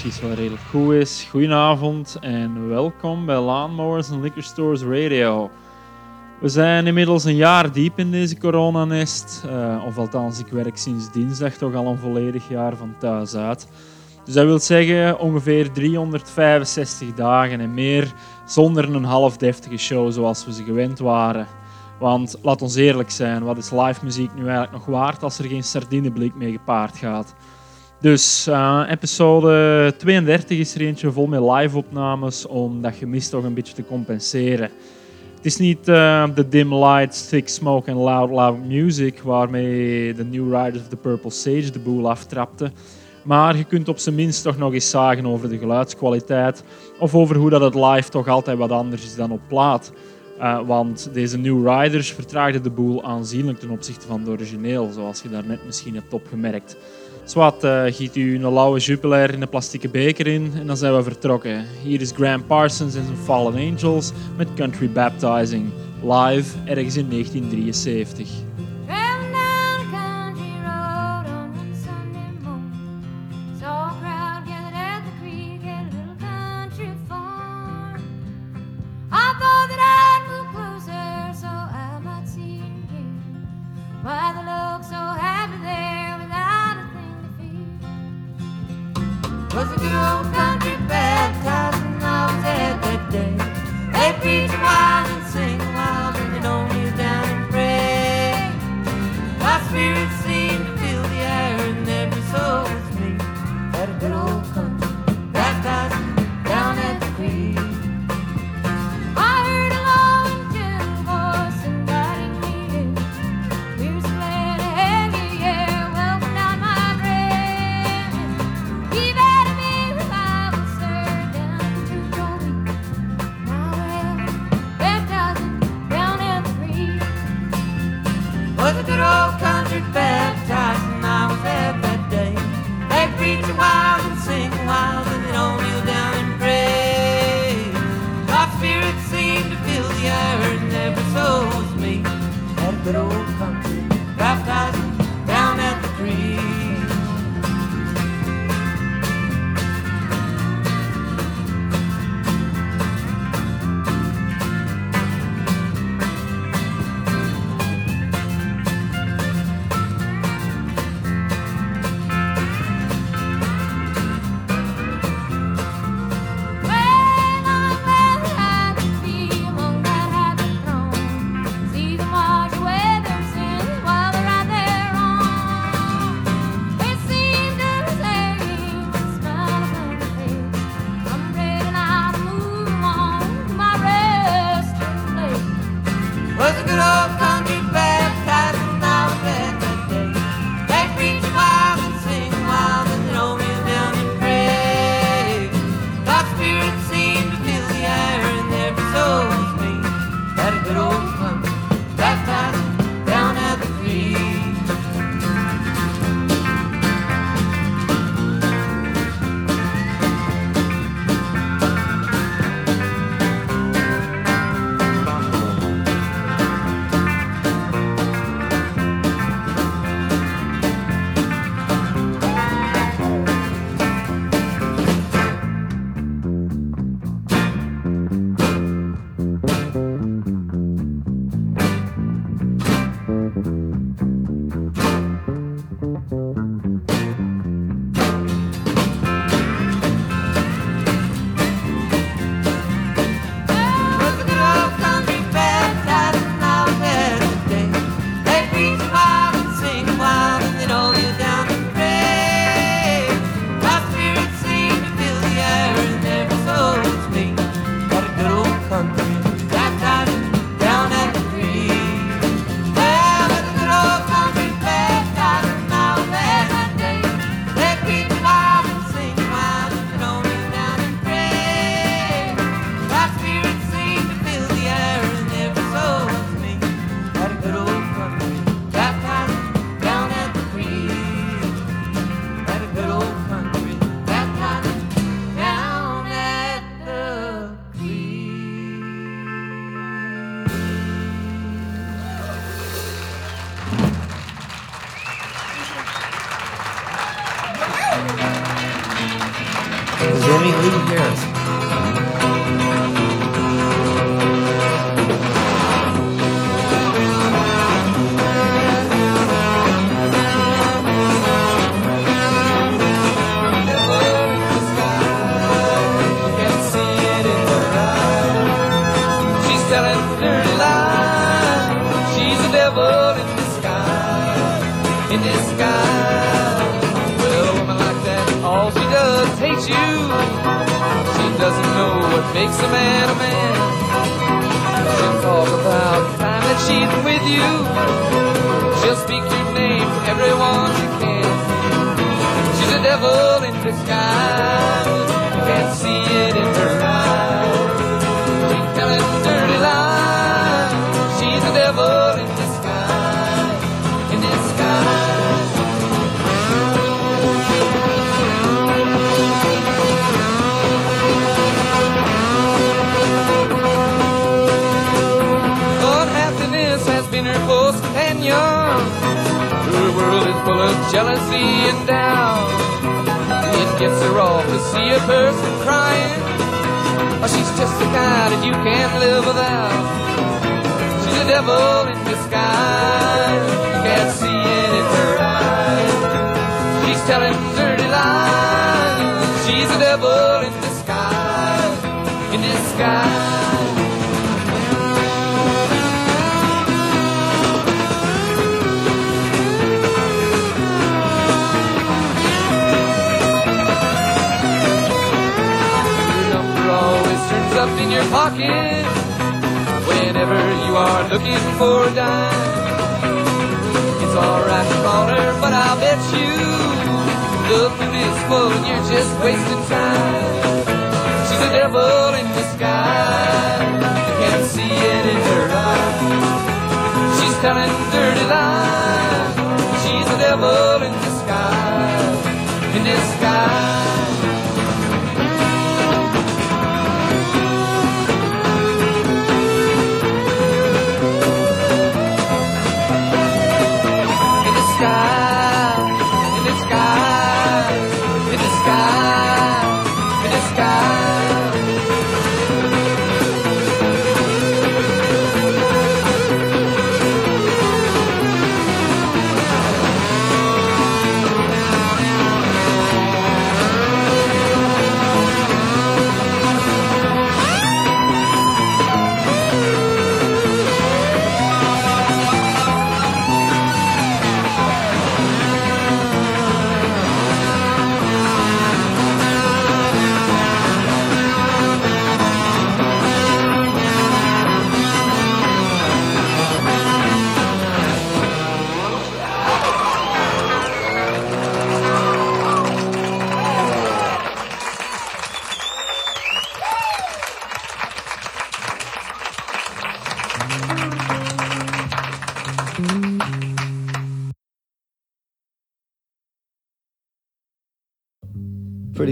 precies wel redelijk goed is. Goedenavond en welkom bij Lawnmowers and Liquor Stores Radio. We zijn inmiddels een jaar diep in deze coronanest. eh of althans, ik werk sinds dinsdag toch al een volledig jaar van thuis uit. Dus dat wil zeggen ongeveer 365 dagen en meer zonder een half deftige show zoals we ze gewend waren. Want laat ons eerlijk zijn, wat is live muziek nu eigenlijk nog waard als er geen sardineblik mee gepaard gaat? Dus eh, episode 32 is er eentje vol met live-opnames om dat gemis toch een beetje te compenseren. Het is niet eh, de dim lights, thick smoke en loud, loud music waarmee de New Riders of the Purple Sage de boel aftrapte. Maar je kunt op zijn minst toch nog eens zagen over de geluidskwaliteit of over hoe dat het live toch altijd wat anders is dan op plaat. Eh, want deze New Riders vertraagden de boel aanzienlijk ten opzichte van het origineel, zoals je daarnet misschien hebt opgemerkt. Zwat, eh, giet u een lauwe Jupiler in de plastieke beker in en dan zijn we vertrokken. Hier is Graham Parsons en zijn Fallen Angels met Country Baptizing, live ergens in 1973. She's just the kind that you can't live without. She's a devil in disguise. In whenever you are looking for a dime. It's alright her, but I'll bet you the moon is full and you're just wasting time. She's a devil in disguise. You can't see it in her eyes. She's telling dirty lies. She's a devil in disguise. In disguise.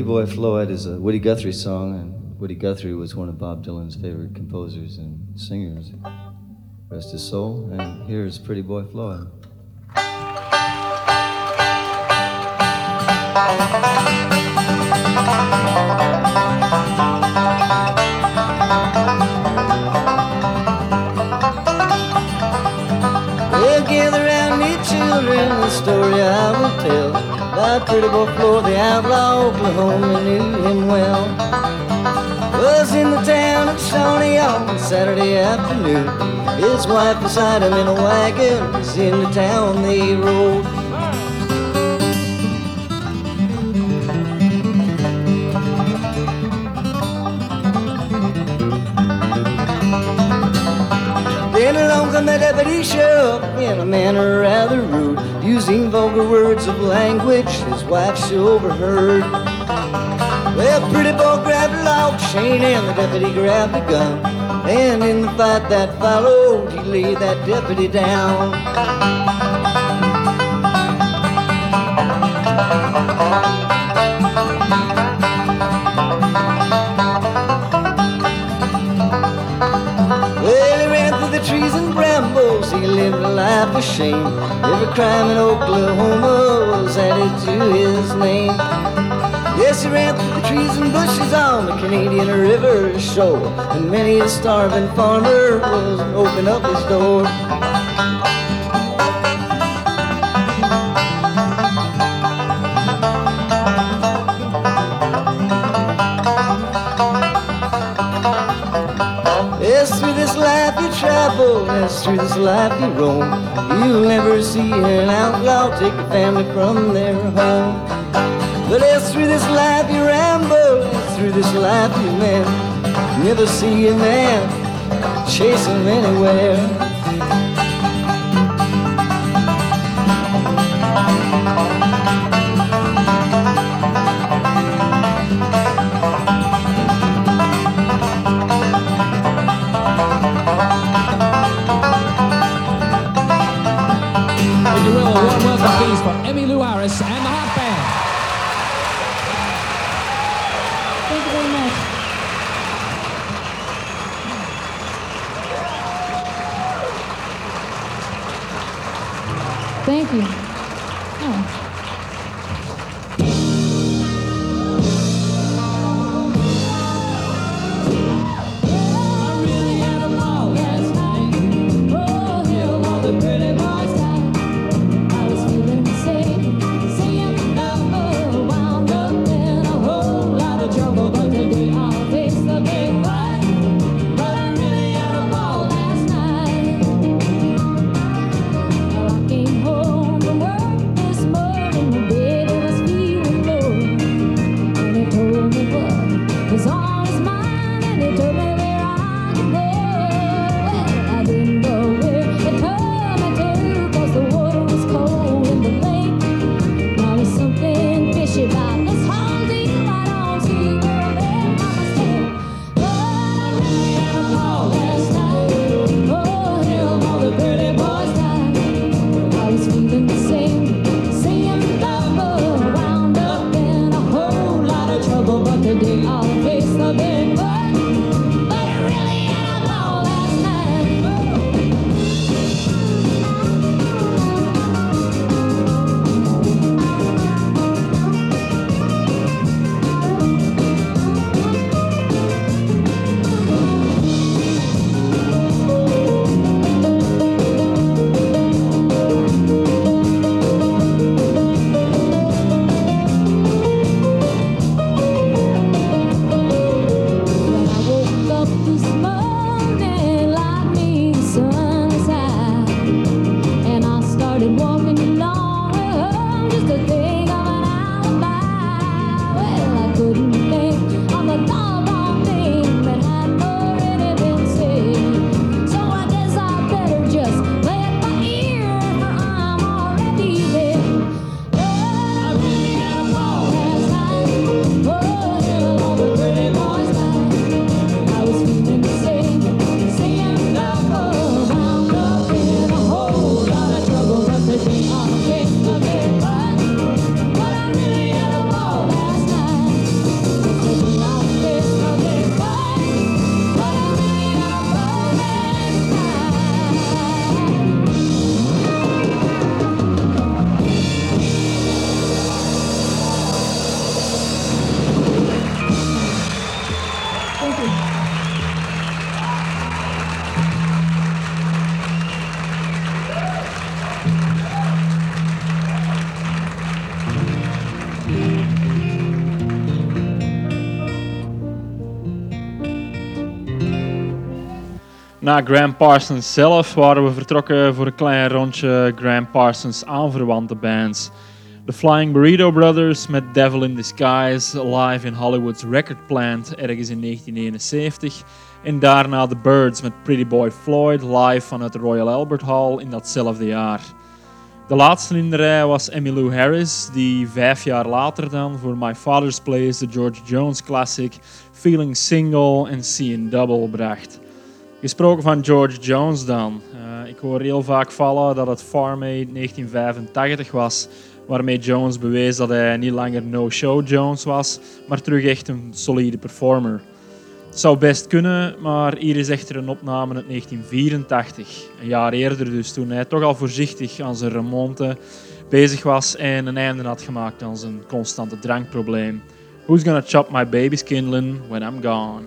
Boy Floyd is a Woody Guthrie song, and Woody Guthrie was one of Bob Dylan's favorite composers and singers. Rest his soul. And here's Pretty Boy Floyd. Well, children, the story I will tell That Pretty Boy Floyd, the outlaw, Oklahoma knew him well. Was in the town of Shawnee on Saturday afternoon. His wife beside him in a wagon was in the town they rode. The deputy in a manner rather rude, using vulgar words of language his wife she overheard. Well, pretty boy grabbed a log chain and the deputy grabbed a gun. And in the fight that followed, he laid that deputy down. He lived a life of shame. Every crime in Oklahoma was added to his name. Yes, he ran through the trees and bushes on the Canadian River shore. And many a starving farmer was open up his door. Through this life you roam. You'll never see an outlaw take a family from their home. But yes, through this life you ramble, through this life you man. Never see a man chase him anywhere. Na Graham Parsons zelf waren we vertrokken voor een klein rondje Graham Parsons aanverwante bands. De Flying Burrito Brothers met Devil in Disguise live in Hollywood's Record Plant ergens in 1971. En daarna The Birds met Pretty Boy Floyd live vanuit de Royal Albert Hall in datzelfde jaar. De laatste in de rij was Emmylou Harris, die vijf jaar later dan voor My Father's Place de George Jones classic Feeling Single en Seeing Double bracht. Gesproken van George Jones dan. Eh, ik hoor heel vaak vallen dat het Farm Aid 1985 was, waarmee Jones bewees dat hij niet langer no-show Jones was, maar terug echt een solide performer. Het zou best kunnen, maar hier is echter een opname uit 1984. Een jaar eerder dus, toen hij toch al voorzichtig aan zijn remonte bezig was en een einde had gemaakt aan zijn constante drankprobleem. Who's gonna chop my baby's kindling when I'm gone?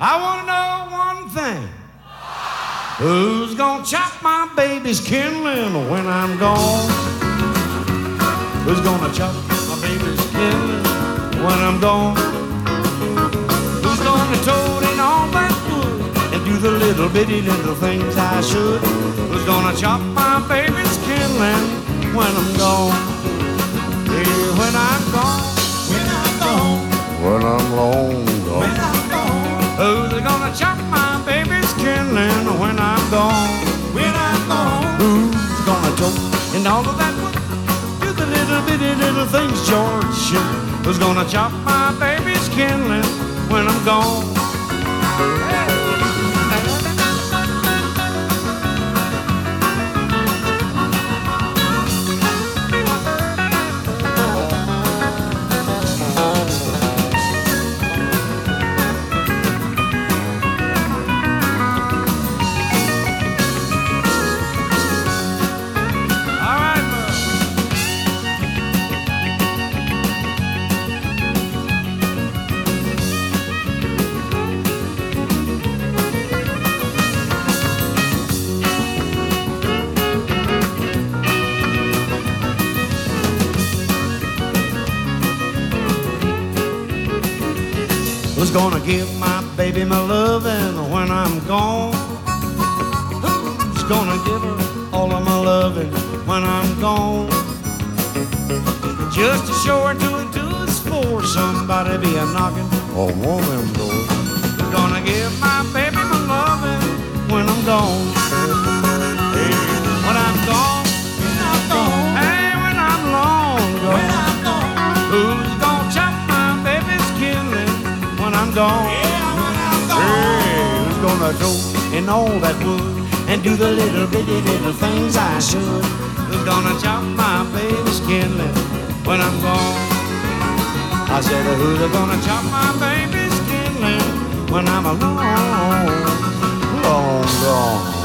I want to know one thing. Who's gonna chop my baby's kindling when I'm gone? Who's gonna chop my baby's kindling when I'm gone? Who's gonna tote in all that wood and do the little bitty little things I should? Who's gonna chop my baby's kindling when I'm gone? Yeah, when I'm gone, when I'm gone, when I'm long gone. When I'm gone. Who's gonna chop my when I'm gone? When I'm gone. Who's gonna choke and all of that wood? Do the little bitty little things George. Who's gonna chop my baby's kindling when I'm gone? All my loving when I'm gone? Who's gonna give her all of my loving when I'm gone? Just a short two and two is four. Somebody be a knocking on one of them doors. Who's gonna give my baby my loving when I'm gone? Hey, when I'm gone, when I'm gone. Hey, when I'm long gone. When I'm gone. Who's gonna chop my baby's killing when I'm gone? Gonna go in all that wood and do the little bitty little things I should? Who's gonna chop my baby's killing when I'm gone? I said, who's gonna chop my baby's killing when I'm alone, long gone?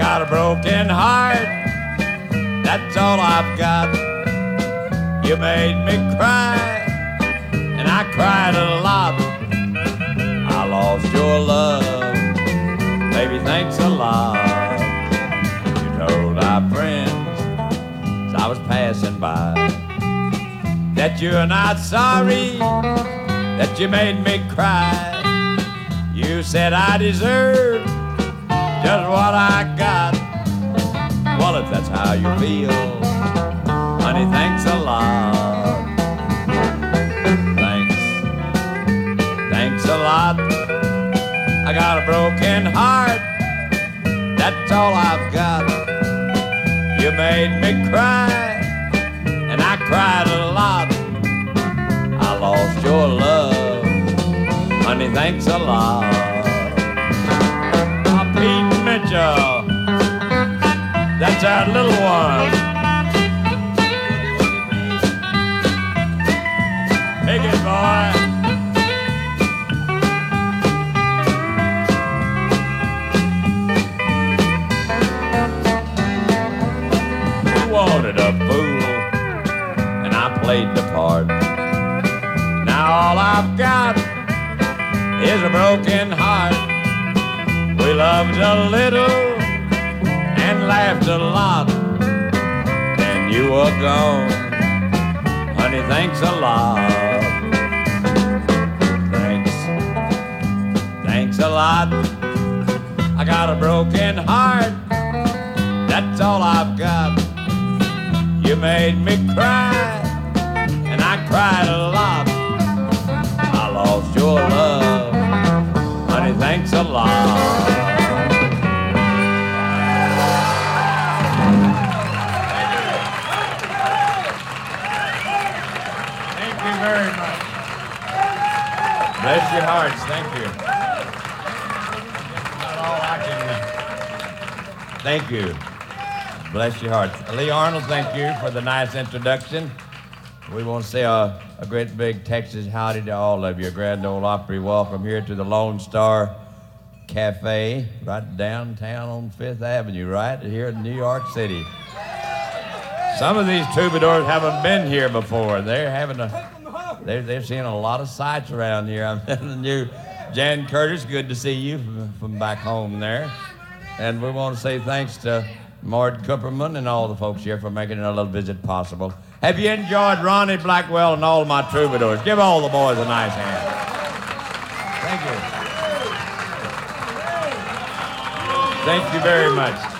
Got a broken heart. That's all I've got. You made me cry, and I cried a lot. I lost your love. Baby, thanks a lot. You told our friends as I was passing by that you're not sorry that you made me cry. You said I deserve just what I got. Well, if that's how you feel, honey, thanks a lot. Thanks. Thanks a lot. I got a broken heart. That's all I've got. You made me cry, and I cried a lot. I lost your love. Honey, thanks a lot. Pete That's our little one. Take it, boy. You wanted a fool, and I played the part. Now all I've got is a broken heart. Loved a little and laughed a lot. Then you were gone. Honey, thanks a lot. Thanks. Thanks a lot. I got a broken heart. That's all I've got. You made me cry, and I cried a lot. I lost your love. Honey, thanks a lot. Your hearts. Thank you. Thank you. Bless your hearts. Lee Arnold, thank you for the nice introduction. We want to say a, a great big Texas howdy to all of you. Grand Ole Opry, welcome here to the Lone Star Cafe, right downtown on Fifth Avenue, right here in New York City. Some of these troubadours haven't been here before. They're having a, they're, they're seeing a lot of sights around here. I'm telling you, Jan Curtis, good to see you from, from back home there. And we want to say thanks to Mort Cooperman and all the folks here for making a little visit possible. Have you enjoyed Ronnie Blackwell and all my troubadours? Give all the boys a nice hand. Thank you. Thank you very much.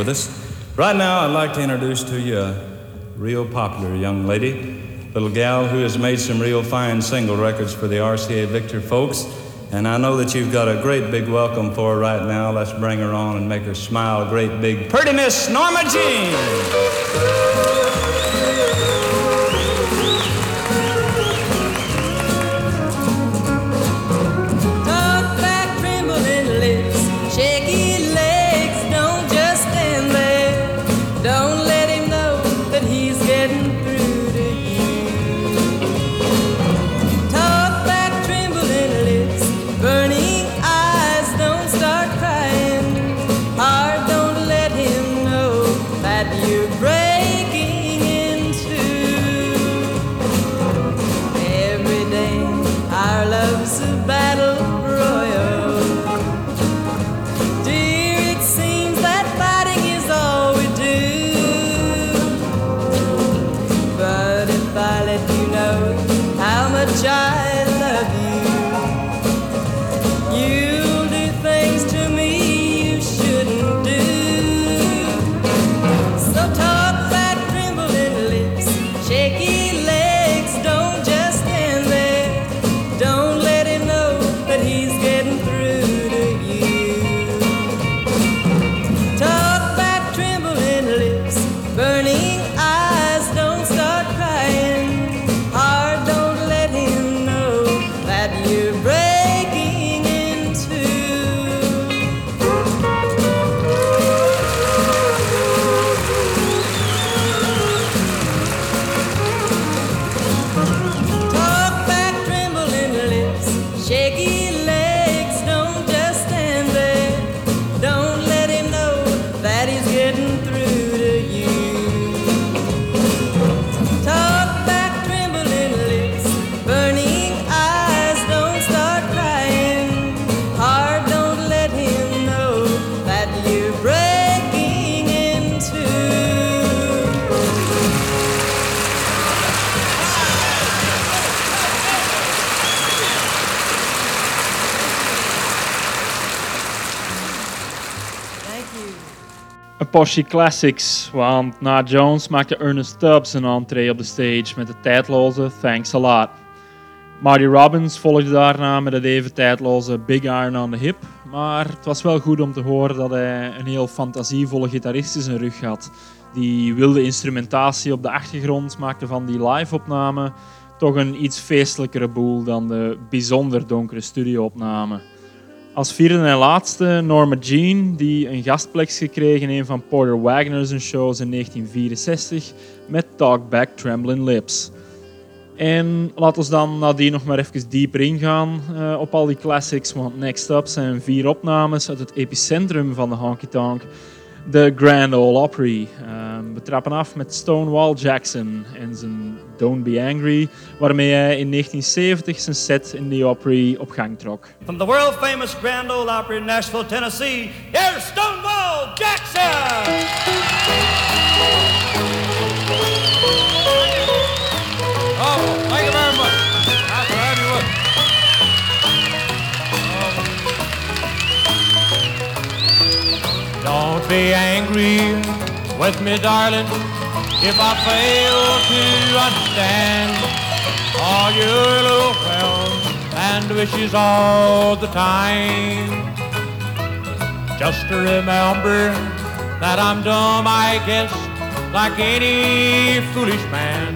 With us. Right now, I'd like to introduce to you a real popular young lady, little gal who has made some real fine single records for the RCA Victor folks. And I know that you've got a great big welcome for her right now. Let's bring her on and make her smile. Great big, pretty Miss Norma Jean. Portie classics, want na Jones maakte Ernest Tubbs een entree op de stage met de tijdloze Thanks a Lot. Marty Robbins volgde daarna met het even tijdloze Big Iron on the Hip, maar het was wel goed om te horen dat hij een heel fantasievolle gitarist in zijn rug had. Die wilde instrumentatie op de achtergrond maakte van die live-opname toch een iets feestelijkere boel dan de bijzonder donkere studio-opname. Als vierde en laatste Norma Jean, die een gastplek gekregen in een van Porter Wagner's shows in 1964 met Talk Back Trembling Lips. En laten we dan nadien nog maar even dieper ingaan eh, op al die classics, want next up zijn vier opnames uit het epicentrum van de honky tonk, de Grand Ole Opry. Ehm, we trappen af met Stonewall Jackson en zijn Don't Be Angry, waarmee hij in 1970 zijn set in de Opry op gang trok. From the world famous Grand Ole Opry in Nashville, Tennessee, here's Stonewall Jackson! Be angry with me, darling, if I fail to understand all your little wells and wishes all the time. Just to remember that I'm dumb, I guess, like any foolish man.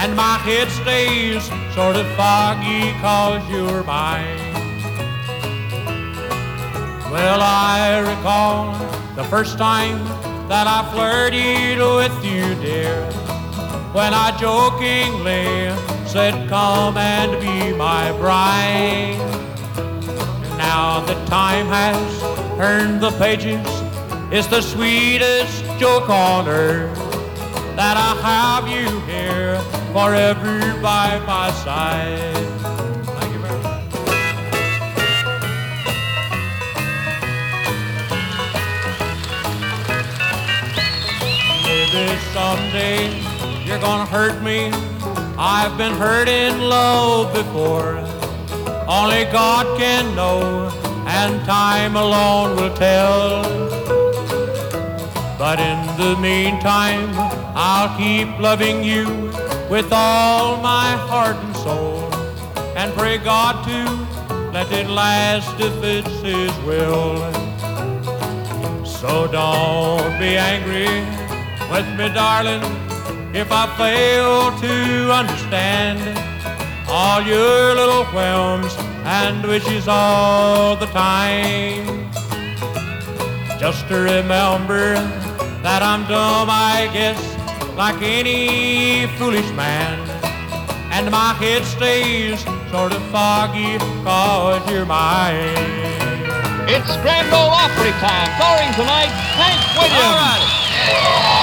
And my head stays sort of foggy cause you're mine. Well, I recall the first time that I flirted with you, dear, when I jokingly said, Come and be my bride. Now that time has turned the pages It's the sweetest joke on earth that I have you here forever by my side. Maybe someday you're gonna hurt me. I've been hurt in love before. Only God can know, and time alone will tell. But in the meantime, I'll keep loving you with all my heart and soul, and pray God to let it last if it's His will. So don't be angry with me, darling, if I fail to understand all your little whims and wishes all the time. Just to remember that I'm dumb, I guess, like any foolish man. And my head stays sort of foggy cause you're mine. It's Grand Ole Opry time. Starring tonight, Hank Williams. All right.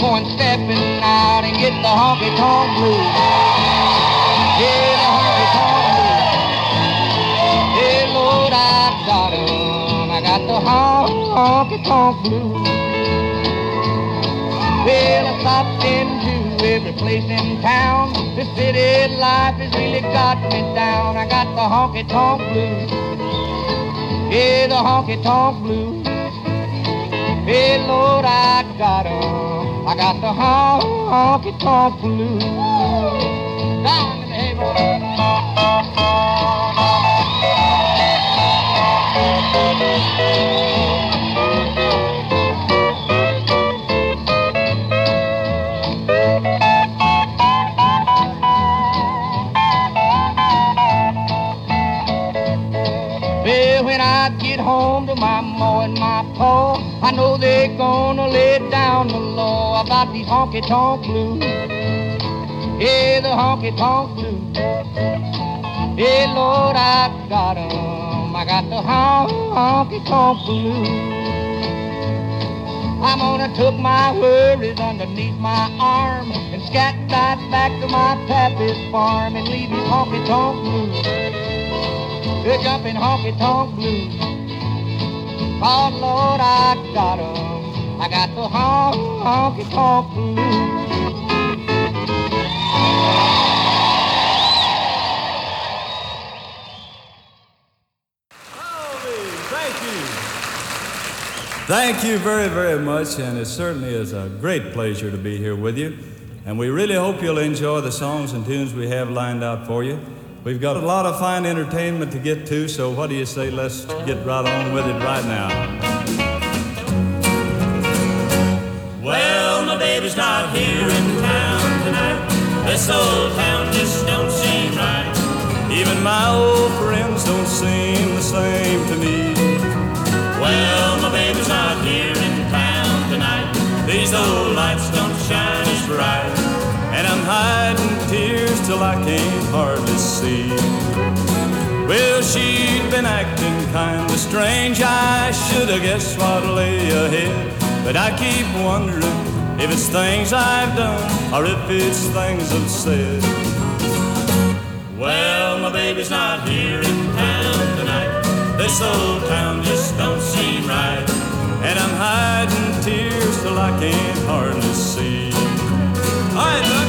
Pa going stepping out and get the honky tonk blues. Yeah, the honky tonk blues. Yeah, Lord, I got 'em. I got the honky tonk blues. Well, I stopped into every place in town. The city life has really got me down. I got the honky tonk blues. Yeah, the honky tonk blues. Hey, Lord, I got 'em. I got the honky tonk blues. Down in the hay, they're gonna lay down the law about these honky tonk blues. Yeah, the honky tonk blues. Yeah, Lord, I got 'em. I got the honky tonk blues. I'm gonna tuck my worries underneath my arm and scat right back to my pappy's farm and leave these honky tonk blues. They're jumping honky tonk blues. Oh Lord, got. I got the hon- honky tonk. Thank you. Thank you very, very much, and it certainly is a great pleasure to be here with you. And we really hope you'll enjoy the songs and tunes we have lined out for you. We've got a lot of fine entertainment to get to, so what do you say? Let's get right on with it right now. Baby's not here in town tonight. This old town just don't seem right. Even my old friends don't seem the same to me. Well, my baby's not here in town tonight. These old lights don't shine as bright. And I'm hiding tears till I can't hardly see. Well, she'd been acting kinda strange. I should have guessed what lay ahead. But I keep wondering if it's things I've done or if it's things I've said. Well, my baby's not here in town tonight. This old town just don't seem right. And I'm hiding tears till I can't hardly see. All right,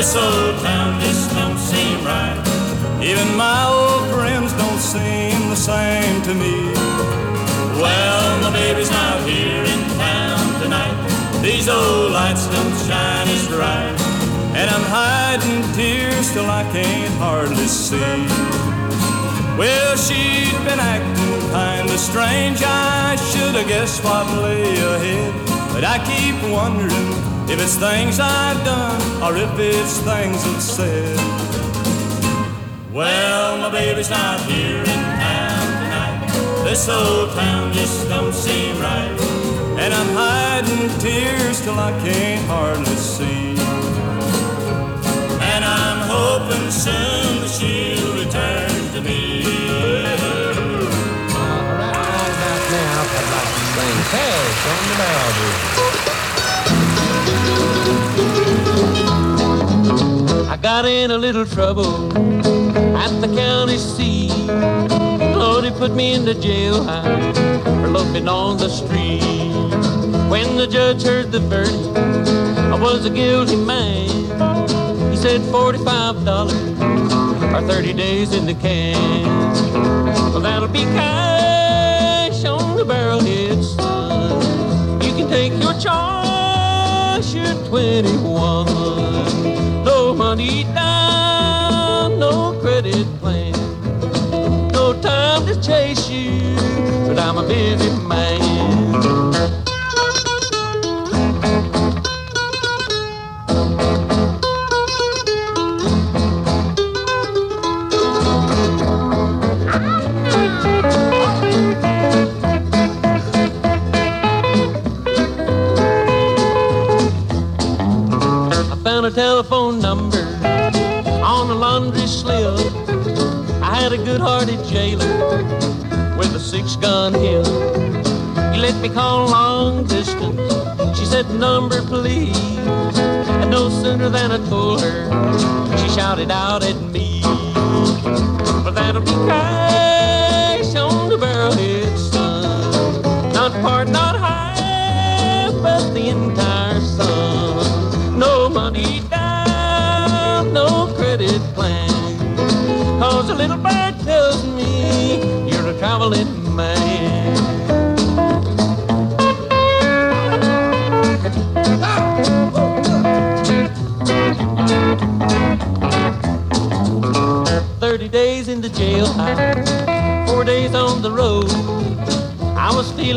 This old town just don't seem right. Even my old friends don't seem the same to me. Well, my baby's not here in town tonight. These old lights don't shine as bright. And I'm hiding tears till I can't hardly see. Well, she'd been acting kinda strange. I should have guessed what lay ahead. But I keep wondering if it's things I've done or if it's things I've said. Well, my baby's not here in town tonight. This old town just don't seem right. And I'm hiding tears till I can't hardly see. And I'm hoping soon that she'll return to me. Now, to sing Cash on the Boundary. I got in a little trouble at the county seat. Lord, he put me into jailhouse for loafing on the street. When the judge heard the verdict, I was a guilty man. He said $45 or 30 days in the can. Well, that'll be cash on the barrelhead, son. You can take your choice, you're 21. Money down, no credit plan. No time to chase you, but I'm a busy man.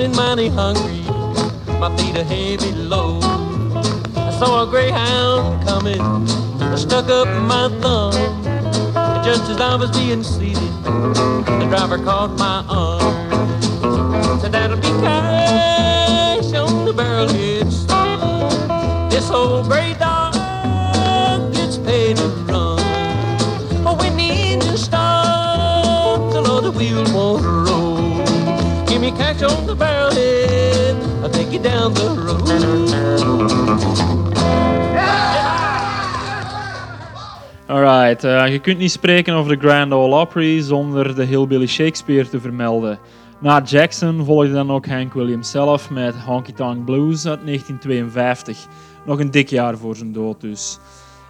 Feeling mighty hungry, my feet a heavy load. I saw a greyhound coming, I stuck up my thumb. And just as I was being seated, the driver caught my arm. Down the. Alright, eh, je kunt niet spreken over de Grand Ole Opry zonder de Hillbilly Shakespeare te vermelden. Na Jackson volgde dan ook Hank Williams zelf met Honky Tonk Blues uit 1952. Nog een dik jaar voor zijn dood dus.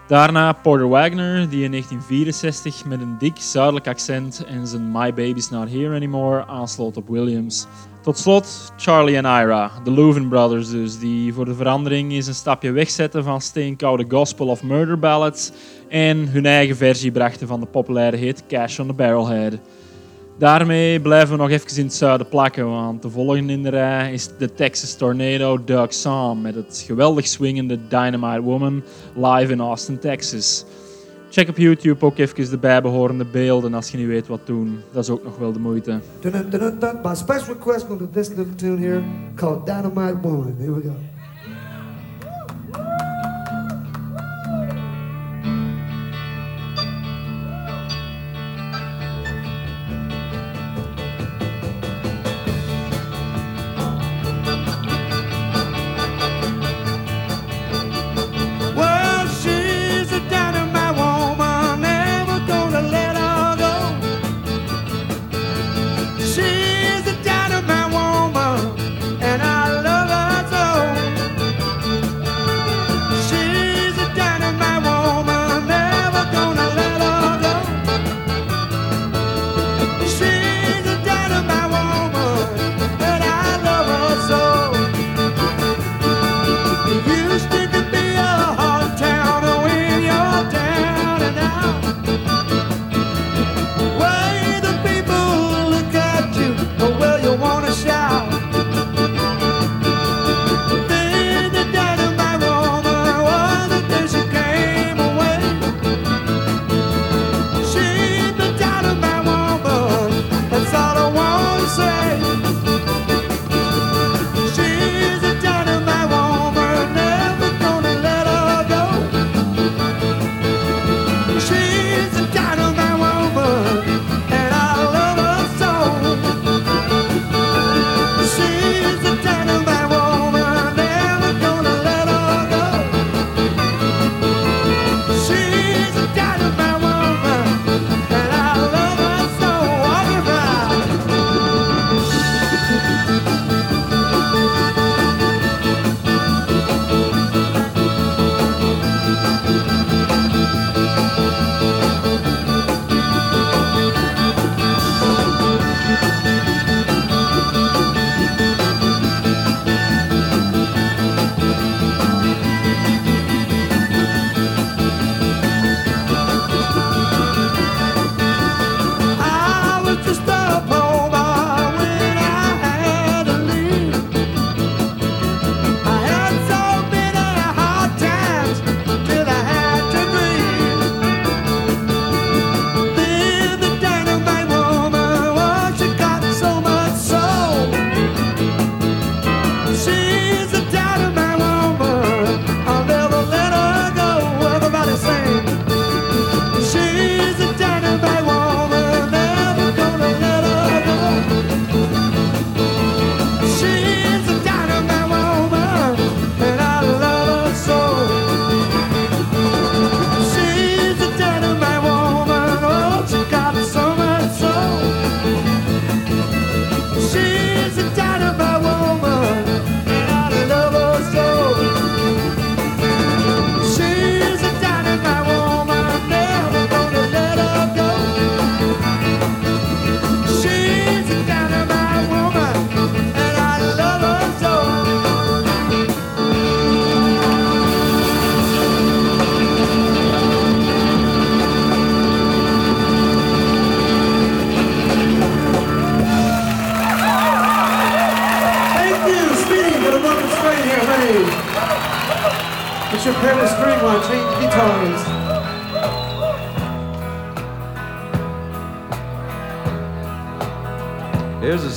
Daarna Porter Wagner, die in 1964 met een dik zuidelijk accent en zijn My Baby's Not Here Anymore aansloot op Williams. Tot slot Charlie en Ira, de Louvin Brothers dus, die voor de verandering eens een stapje wegzetten van steenkoude gospel of murder ballads en hun eigen versie brachten van de populaire hit Cash on the Barrelhead. Daarmee blijven we nog even in het zuiden plakken, want de volgende in de rij is de Texas Tornado Doug Sahm met het geweldig swingende Dynamite Woman live in Austin, Texas. Check op YouTube ook even de bijbehorende beelden als je niet weet wat doen. Dat is ook nog wel de moeite. Dun-dun-dun-dun-dun. By special request, we'll do this little tune here called Dynamite Woman. Here we go.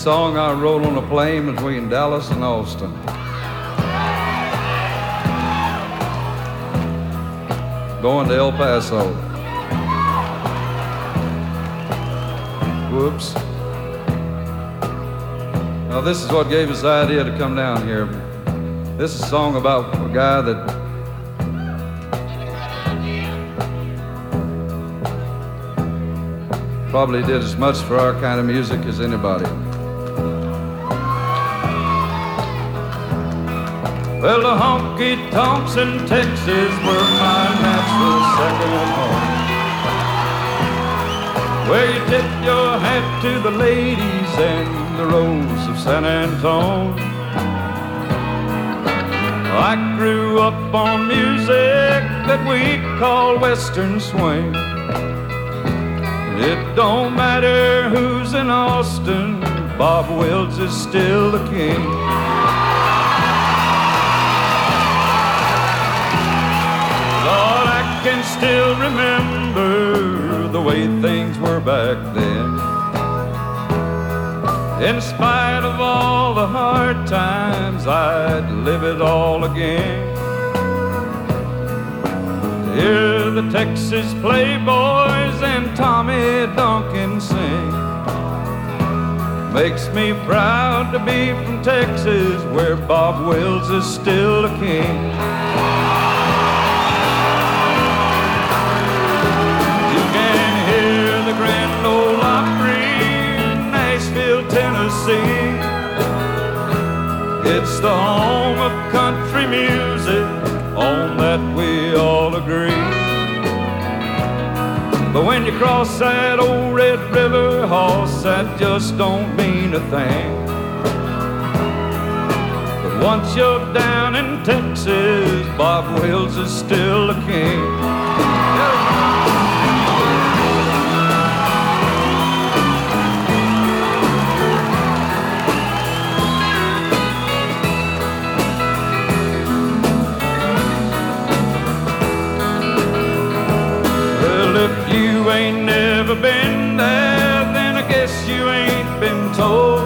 Song I wrote on a plane between Dallas and Austin. Going to El Paso. Whoops. Now, this is what gave us the idea to come down here. This is a song about a guy that probably did as much for our kind of music as anybody. Well, the honky tonks in Texas were my natural second home. Where you tip your hat to the ladies and the rose of San Antone. I grew up on music that we call Western swing. It don't matter who's in Austin, Bob Wills is still the king. Still remember the way things were back then. In spite of all the hard times, I'd live it all again. Hear the Texas Playboys and Tommy Duncan sing. Makes me proud to be from Texas, where Bob Wills is still a king. It's the home of country music, on that we all agree. But when you cross that old Red River horse, that just don't mean a thing. But once you're down in Texas, Bob Wills is still the king. Been there, then I guess you ain't been told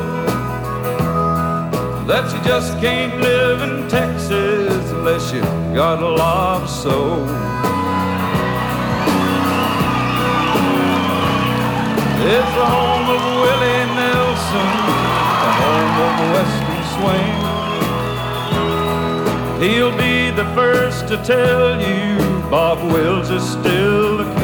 that you just can't live in Texas unless you got a lot of soul. It's the home of Willie Nelson, the home of Western swing. He'll be the first to tell you Bob Wills is still the king.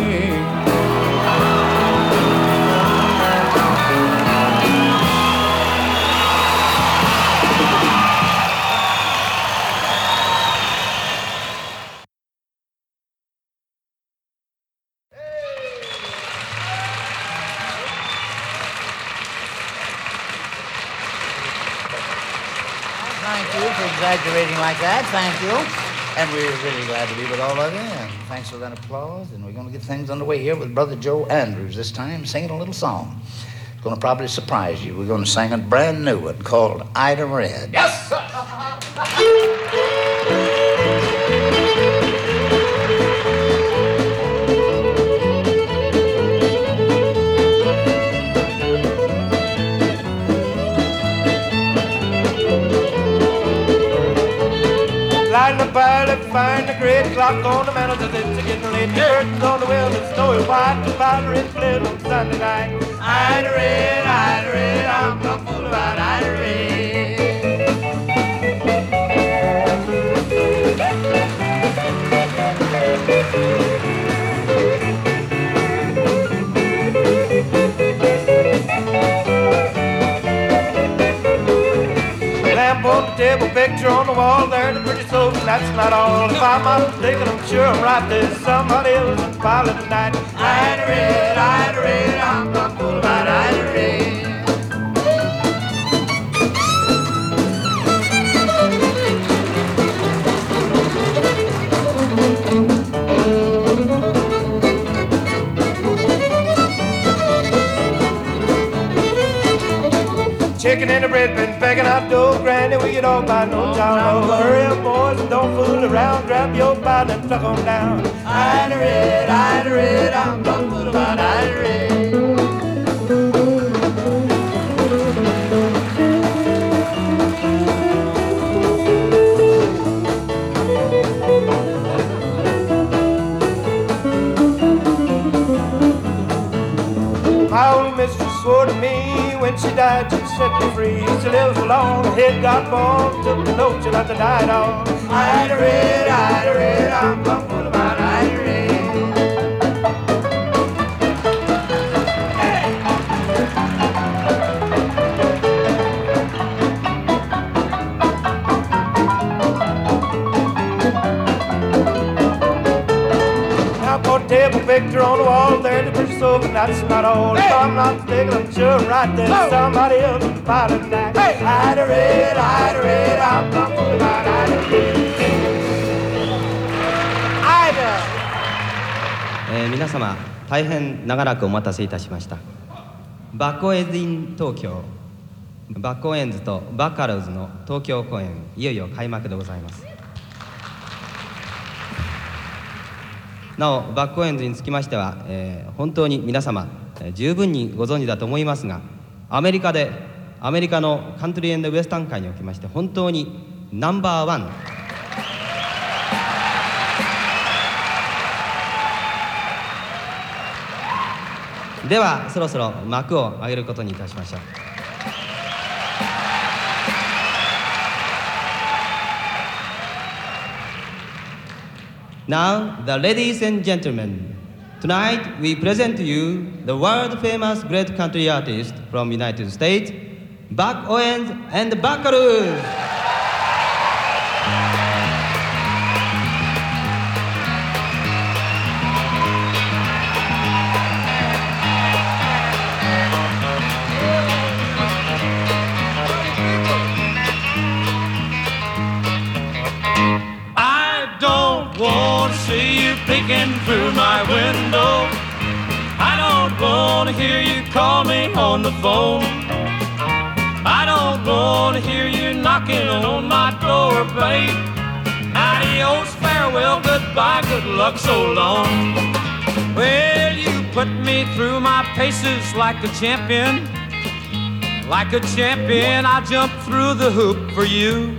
Like that. Thank you. And we're really glad to be with all of you. And thanks for that applause. And we're going to get things underway here with Brother Joe Andrews this time, singing a little song. It's going to probably surprise you. We're going to sing a brand new one called Ida Red. Yes, sir. Lighting the pilot, find the great clock on the mantle, cause it's getting late. The curtains on the window, it's snowy white, the powder is split on Sunday night. Ida Red, Ida Red, I'm a fool about Ida Red. Lamp on the table, picture on the wall, there's a pretty soul, and that's not all. If I'm not mistaken, I'm sure I'm right. There's somebody else in the pilot tonight. Ida Red, Ida Red, I'm a fool about chicken and the bread been begging out dough. Granny, we get off by no time. No, hurry up, boys, and don't fool around. Grab your bottle and tuck on down. Ida Red, I the red, I'm gonna fool about Ida Red. Swore to me when she died she'd set me free. She lives alone, head got born, took the note she left to die on. Ida Red, I the red, I'm plumb picture on the wall there to push over, that's not all. If I'm not mistaken, I'm sure right there's somebody else who's fighting that. I the red, I the red, I'm plumb full about I the red. I the えー皆様大変長らくお待たせいたしましたバッコエンズ・イン東京バッコエンズとバッカローズの東京公演いよいよ開幕でございますなおバッコエンズにつきましては、えー本当に皆様、えー十分にご存知だと思いますがアメリカでアメリカのカントリーエンドウェスタン界におきまして本当にナンバーワンではそろそろ幕を上げることにいたしましょう。Now, the ladies and gentlemen, tonight we present to you the world famous great country artist from United States, Buck Owens and Buckaroos. On the phone. I don't want to hear you knocking on my door, babe. Adios, farewell, goodbye, good luck, so long. Well, you put me through my paces like a champion. Like a champion, I jump through the hoop for you.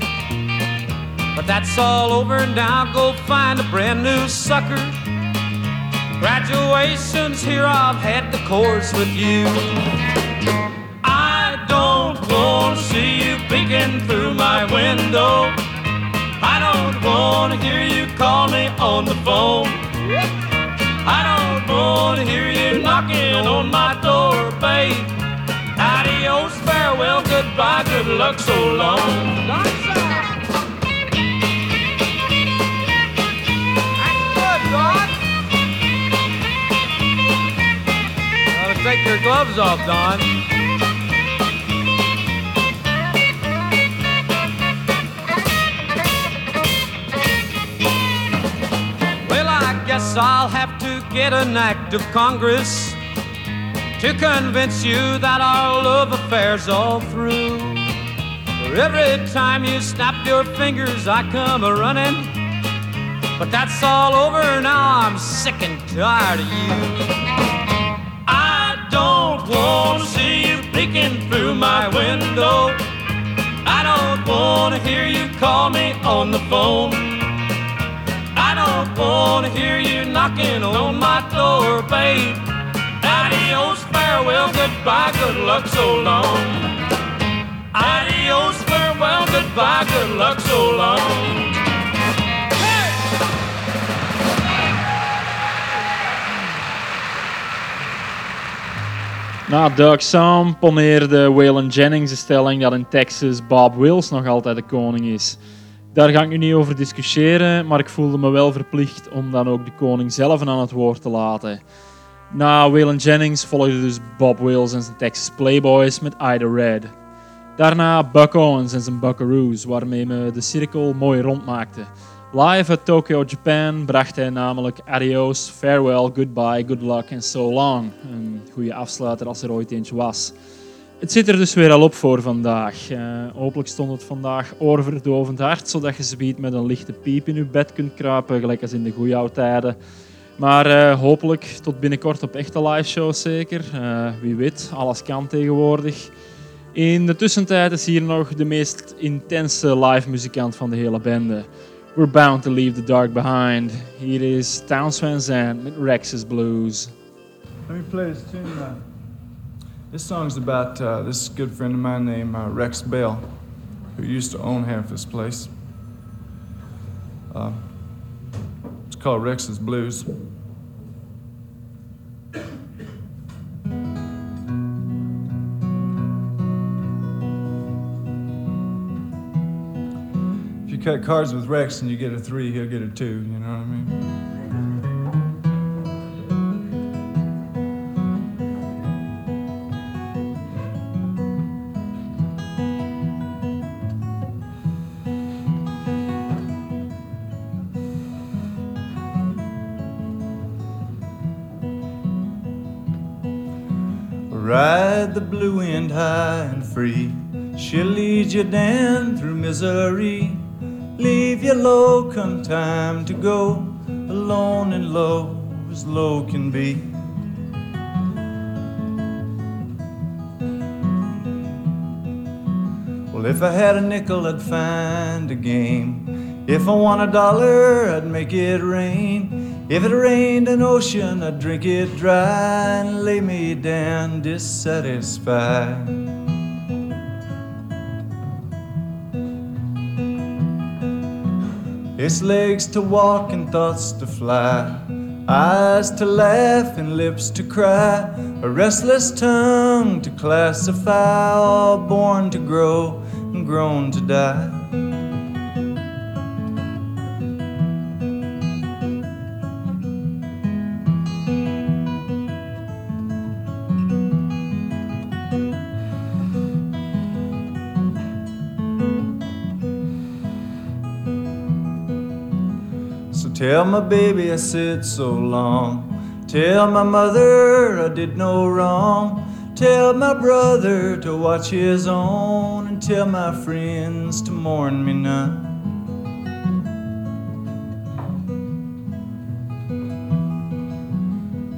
But that's all over now. Go find a brand new sucker. Graduation's here, I've had the course with you. I don't want to see you peeking through my window. I don't want to hear you call me on the phone. I don't want to hear you knocking on my door, babe. Adios, farewell, goodbye, good luck, so long. Gloves off, Don. Well, I guess I'll have to get an act of Congress to convince you that our love affair's all through. For every time you snap your fingers, I come a running. But that's all over now, I'm sick and tired of you. I don't want to see you peeking through my window. I don't want to hear you call me on the phone. I don't want to hear you knocking on my door, babe. Adios, farewell, goodbye, good luck, so long. Adios, farewell, goodbye, good luck, so long. Na Doug Sam poneerde Waylon Jennings de stelling dat in Texas Bob Wills nog altijd de koning is. Daar ga ik nu niet over discussiëren, maar ik voelde me wel verplicht om dan ook de koning zelf aan het woord te laten. Na Waylon Jennings volgde dus Bob Wills en zijn Texas Playboys met Ida Red. Daarna Buck Owens en zijn Buckaroos, waarmee me de cirkel mooi rondmaakte. Live uit Tokyo, Japan bracht hij namelijk Adios, Farewell, Goodbye, Good Luck en So Long. Een goede afsluiter als er ooit eentje was. Het zit er dus weer al op voor vandaag. Eh, hopelijk stond het vandaag oorverdovend hard, zodat je zoiets met een lichte piep in je bed kunt kruipen, gelijk als in de goede oude tijden. Maar eh, hopelijk tot binnenkort op echte live shows zeker. Eh, wie weet, alles kan tegenwoordig. In de tussentijd is hier nog de meest intense live muzikant van de hele bende. We're bound to leave the dark behind. It is is Townes Van Zandt met Rex's Blues. Let me play this tune. Uh, this song's about uh, this good friend of mine named uh, Rex Bell, who used to own half this place. Uh, it's called Rex's Blues. Cut cards with Rex and you get a three, he'll get a two. You know what I mean? Ride the blue wind high and free. She'll lead you down through misery. Leave you low come time to go. Alone and low as low can be. Well, if I had a nickel, I'd find a game. If I won a dollar, I'd make it rain. If it rained an ocean, I'd drink it dry and lay me down dissatisfied. It's legs to walk and thoughts to fly, eyes to laugh and lips to cry, a restless tongue to classify, all born to grow and grown to die. Tell my baby I said so long. Tell my mother I did no wrong. Tell my brother to watch his own. And tell my friends to mourn me none.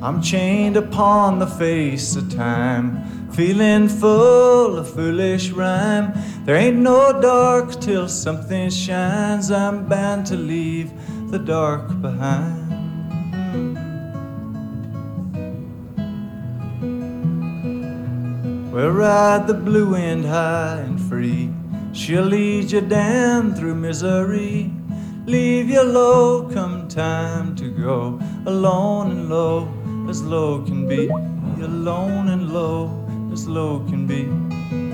I'm chained upon the face of time, feeling full of foolish rhyme. There ain't no dark till something shines. I'm bound to leave the dark behind. We'll ride the blue wind high and free. She'll lead you down through misery. Leave you low come time to go. Alone and low as low can be. Alone and low as low can be.